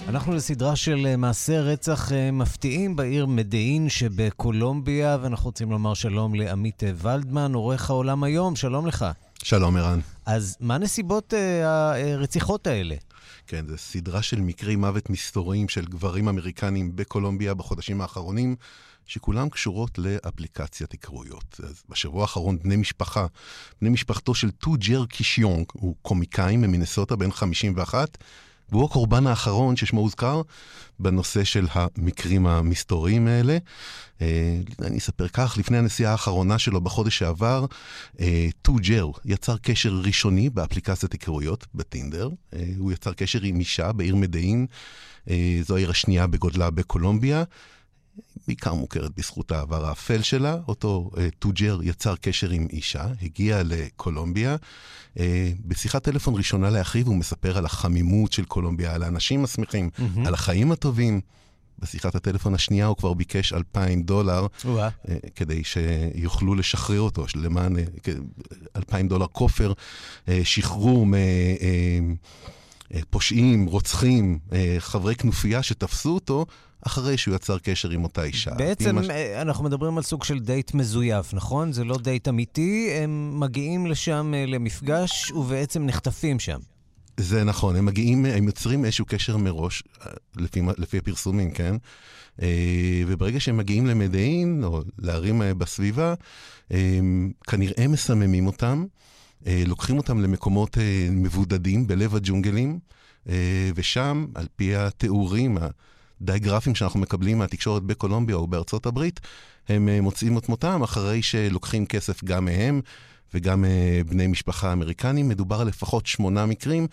אנחנו לסדרה של אה, מעשי רצח אה, מפתיעים בעיר מדעין שבקולומביה, ואנחנו רוצים לומר שלום לעמית אה, ולדמן, עורך העולם היום, שלום לך. שלום, ערן. אז מה נסיבות הרציחות האלה? כן, זו סדרה של מקרי מוות מסתוריים של גברים אמריקנים בקולומביה בחודשים האחרונים, שכולם קשורות לאפליקציית היכרויות. אז בשבוע האחרון בני משפחה, בני משפחתו של טו ג'ר קישיונג, הוא קומיקאי ממינסוטה בן 51, והוא הקורבן האחרון ששמו הוזכר בנושא של המקרים המסתוריים האלה. אה, אני אספר כך, לפני הנסיעה האחרונה שלו בחודש שעבר, אה, ג'ר יצר קשר ראשוני באפליקציית היכרויות, בטינדר. אה, הוא יצר קשר עם אישה בעיר מדיין, זו העיר השנייה בגודלה בקולומביה. בעיקר מוכרת בזכות העבר האפל שלה. אותו אה, טוג'ר יצר קשר עם אישה, הגיע לקולומביה. אה, בשיחת טלפון ראשונה לאחיו הוא מספר על החמימות של קולומביה, על האנשים השמחים, אמ-המ. על החיים הטובים. בשיחת הטלפון השנייה הוא כבר ביקש 2,000 דולר, uh, כדי שיוכלו לשחרר אותו, למען 2,000 דולר כופר, uh, שחרור מ... פושעים, רוצחים, חברי כנופיה שתפסו אותו, אחרי שהוא יצר קשר עם אותה אישה. בעצם מש... אה, אנחנו מדברים על סוג של דייט מזויף, נכון? זה לא דייט אמיתי, הם מגיעים לשם אה, למפגש ובעצם נחטפים שם. זה נכון, הם מגיעים, הם יוצרים איזשהו קשר מראש, אה, לפי, לפי הפרסומים, כן? וברגע שהם מגיעים למדעין, או לערים בסביבה, כנראה מסממים אותם, לוקחים אותם למקומות מבודדים בלב הג'ונגלים, ושם, על פי התיאורים, די גרפיים שאנחנו מקבלים מהתקשורת בקולומביה או בארצות הברית, הם אה, מוצאים את מותם אחרי שלוקחים כסף גם מהם וגם אה, בני משפחה אמריקנים. מדובר על לפחות שמונה מקרים,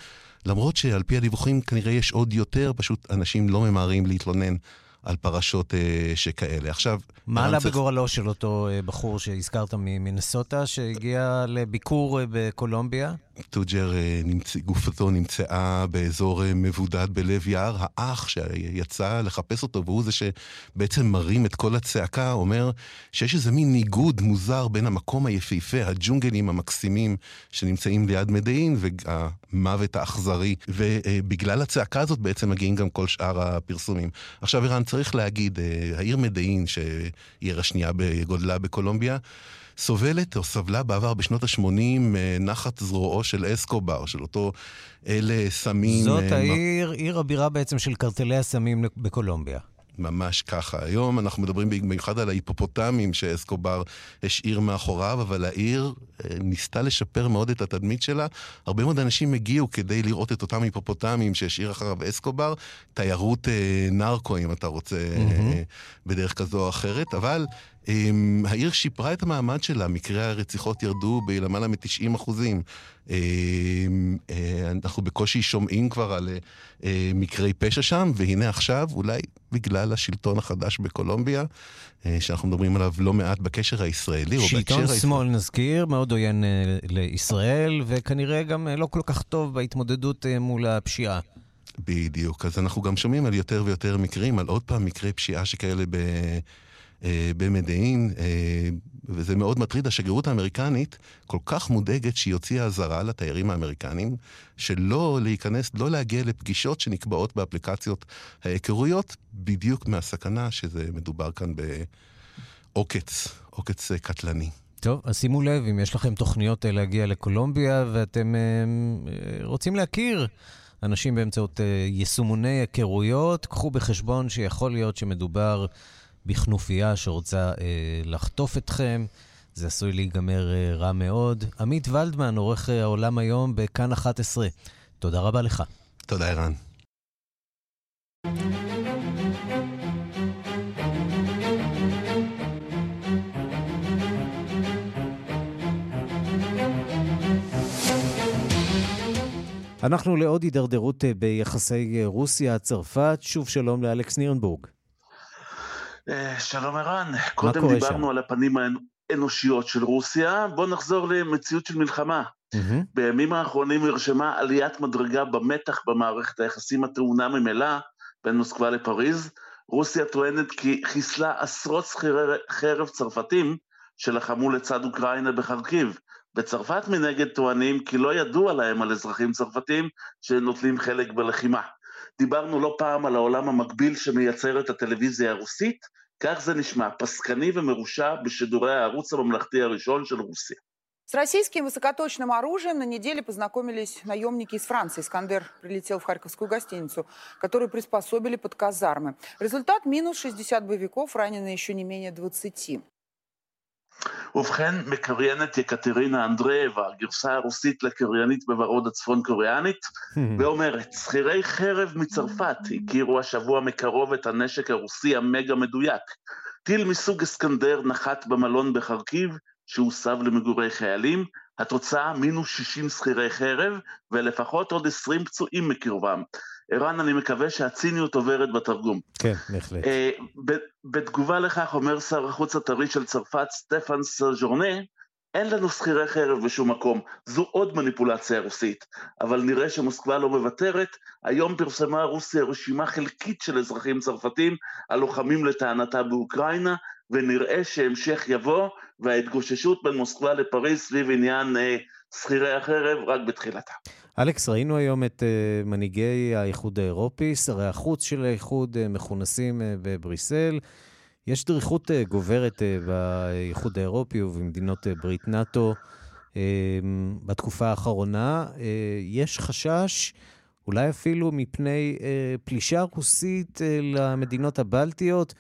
למרות שעל פי הדיווחים כנראה יש עוד יותר, פשוט אנשים לא ממהרים להתלונן על פרשות אה, שכאלה. עכשיו... מה עלה צריך... בגורלו של אותו אה, בחור שהזכרת ממינסוטה, שהגיע לביקור אה, בקולומביה? טוג'ר, אה. גופתו נמצאה באזור אה, מבודד בלב יער. האח שיצא לחפש אותו, והוא זה שבעצם מרים את כל הצעקה, אומר שיש איזה מין ניגוד מוזר בין המקום היפהפה, הג'ונגלים המקסימים שנמצאים ליד מדעין, והמוות האכזרי. ובגלל הצעקה הזאת בעצם מגיעים גם כל שאר הפרסומים. עכשיו, ערן, צריך להגיד, אה, העיר מדעין, שהיא עיר השנייה בגודלה בקולומביה, סובלת או סבלה בעבר בשנות ה-80 נחת זרועו של אסקובר, של אותו אלה סמים. זאת העיר, עיר הבירה בעצם של קרטלי הסמים בקולומביה. ממש ככה. היום אנחנו מדברים במיוחד על ההיפופוטמים שאסקובר השאיר מאחוריו, אבל העיר אה, ניסתה לשפר מאוד את התדמית שלה. הרבה מאוד אנשים הגיעו כדי לראות את אותם היפופוטמים שהשאיר אחריו אסקובר, תיירות אה, נרקו, אם אתה רוצה, mm-hmm. בדרך כזו או אחרת, אבל... Um, העיר שיפרה את המעמד שלה, מקרי הרציחות ירדו בלמעלה מ-90 אחוזים. Um, uh, אנחנו בקושי שומעים כבר על uh, מקרי פשע שם, והנה עכשיו, אולי בגלל השלטון החדש בקולומביה, uh, שאנחנו מדברים עליו לא מעט בקשר הישראלי, או בהקשר הישראלי. שלטון שמאל נזכיר, מאוד עוין לישראל, וכנראה גם לא כל כך טוב בהתמודדות מול הפשיעה. בדיוק, אז אנחנו גם שומעים על יותר ויותר מקרים, על עוד פעם מקרי פשיעה שכאלה ב... אה, במדעין, אה, וזה מאוד מטריד, השגרירות האמריקנית כל כך מודאגת שהיא הוציאה אזהרה לתיירים האמריקנים, שלא להיכנס, לא להגיע לפגישות שנקבעות באפליקציות ההיכרויות, בדיוק מהסכנה שזה מדובר כאן בעוקץ, עוקץ קטלני. טוב, אז שימו לב, אם יש לכם תוכניות להגיע לקולומביה ואתם אה, רוצים להכיר אנשים באמצעות יישומוני היכרויות, קחו בחשבון שיכול להיות שמדובר בכנופיה שרוצה אה, לחטוף אתכם. זה עשוי להיגמר אה, רע מאוד. עמית ולדמן, עורך אה, העולם היום בכאן 11. תודה רבה לך. תודה, ערן. אנחנו לעוד הידרדרות אה, ביחסי אה, רוסיה-צרפת. שוב שלום לאלכס נירנבורג. אה, שלום ערן, קודם דיברנו שם? על הפנים האנושיות של רוסיה, בואו נחזור למציאות של מלחמה. Mm-hmm. בימים האחרונים נרשמה עליית מדרגה במתח במערכת היחסים הטעונה ממילא בין מוסקבה לפריז. רוסיה טוענת כי חיסלה עשרות שכירי חרב צרפתים שלחמו לצד אוקראינה בחרקיב. בצרפת מנגד טוענים כי לא ידוע להם על אזרחים צרפתים שנוטלים חלק בלחימה. דיברנו לא פעם על העולם המקביל שמייצר את הטלוויזיה הרוסית, כך זה נשמע, פסקני ומרושע בשידורי הערוץ הממלכתי הראשון של רוסיה. С российским высокоточным оружием на неделе познакомились наемники из Франции. Искандер прилетел в Харьковскую гостиницу, которую приспособили под казармы. Результат – минус 60 боевиков, ранены еще не менее 20. ובכן, מקריינת יקטרינה אנדרייבה, הגרסה הרוסית לקריינית בוורוד הצפון קוריאנית, [laughs] ואומרת, שכירי חרב מצרפת הכירו השבוע מקרוב את הנשק הרוסי המגה מדויק. טיל מסוג אסקנדר נחת במלון בחרקיב, שהוסב למגורי חיילים, התוצאה מינוס 60 שכירי חרב, ולפחות עוד 20 פצועים מקרבם. ערן, אני מקווה שהציניות עוברת בתרגום. כן, בהחלט. Uh, בתגובה לכך אומר שר החוץ הטרי של צרפת, סטפן סז'ורנה, אין לנו שכירי חרב בשום מקום, זו עוד מניפולציה רוסית. אבל נראה שמוסקבה לא מוותרת, היום פרסמה רוסיה רשימה חלקית של אזרחים צרפתים הלוחמים לטענתה באוקראינה, ונראה שהמשך יבוא, וההתגוששות בין מוסקבה לפריז סביב עניין אה, שכירי החרב רק בתחילתה. אלכס, ראינו היום את uh, מנהיגי האיחוד האירופי, שרי החוץ של האיחוד, uh, מכונסים uh, בבריסל. יש דריכות גוברת באיחוד האירופי ובמדינות ברית נאט"ו בתקופה האחרונה. יש חשש, אולי אפילו מפני פלישה רוסית למדינות הבלטיות,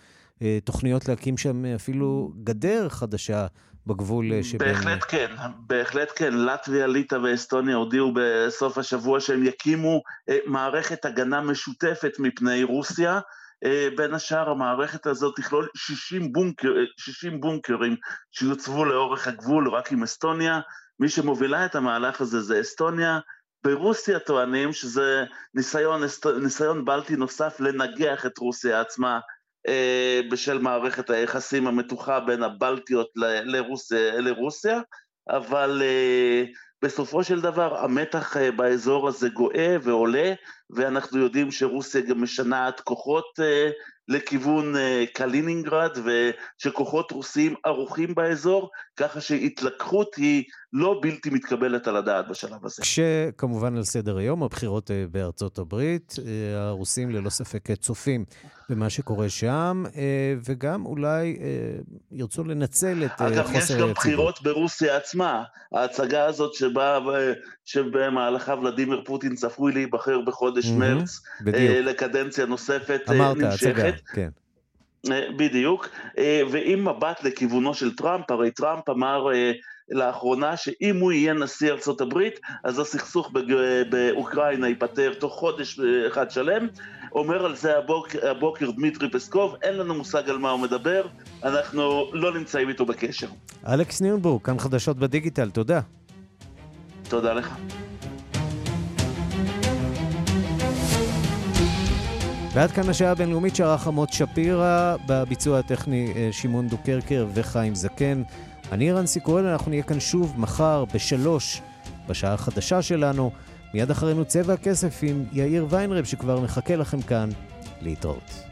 תוכניות להקים שם אפילו גדר חדשה בגבול אה, שבין... בהחלט כן, בהחלט כן. לטביה, ליטא ואסטוניה הודיעו בסוף השבוע שהם יקימו אה, מערכת הגנה משותפת מפני רוסיה. אה, בין השאר המערכת הזאת תכלול 60, בונקר, 60 בונקרים שיוצבו לאורך הגבול רק עם אסטוניה. מי שמובילה את המהלך הזה זה אסטוניה. ברוסיה טוענים שזה ניסיון, ניסיון בלטי נוסף לנגח את רוסיה עצמה אה, בשל מערכת היחסים המתוחה בין הבלטיות לרוסיה, לרוסיה אבל אה, בסופו של דבר המתח אה, באזור הזה גואה ועולה, ואנחנו יודעים שרוסיה גם משנעת כוחות לכיוון קלינינגרד, ושכוחות רוסיים ערוכים באזור, ככה שהתלקחות היא לא בלתי מתקבלת על הדעת בשלב הזה. כשכמובן על סדר היום הבחירות אה, בארצות הברית, אה, הרוסים ללא ספק צופים במה שקורה שם, אה, וגם אולי ירצו לנצל את חוסר היציבות. אגב, יש גם בחירות ברוסיה עצמה. ההצגה הזאת שבה, שבמהלכה ולדימיר פוטין צפוי להיבחר בחודש אמ-המ, מרץ, בדיוק. לקדנציה נוספת אמרת, נמשכת. אמרת, הצגה, כן. בדיוק, ועם מבט לכיוונו של טראמפ, הרי טראמפ אמר לאחרונה שאם הוא יהיה נשיא ארצות הברית, אז הסכסוך באוקראינה ייפתר תוך חודש אחד שלם. אומר על זה הבוקר, הבוקר דמיטרי פסקוב, אין לנו מושג על מה הוא מדבר, אנחנו לא נמצאים איתו בקשר. אלכס נירנבורג, כאן חדשות בדיגיטל, תודה. תודה לך. ועד כאן השעה הבינלאומית שערך עמות שפירא, בביצוע הטכני אה, שמעון דוקרקר וחיים זקן. אני רנסי קורן, אנחנו נהיה כאן שוב מחר בשלוש, בשעה החדשה שלנו. מיד אחרינו צבע הכסף עם יאיר ויינרב שכבר מחכה לכם כאן להתראות.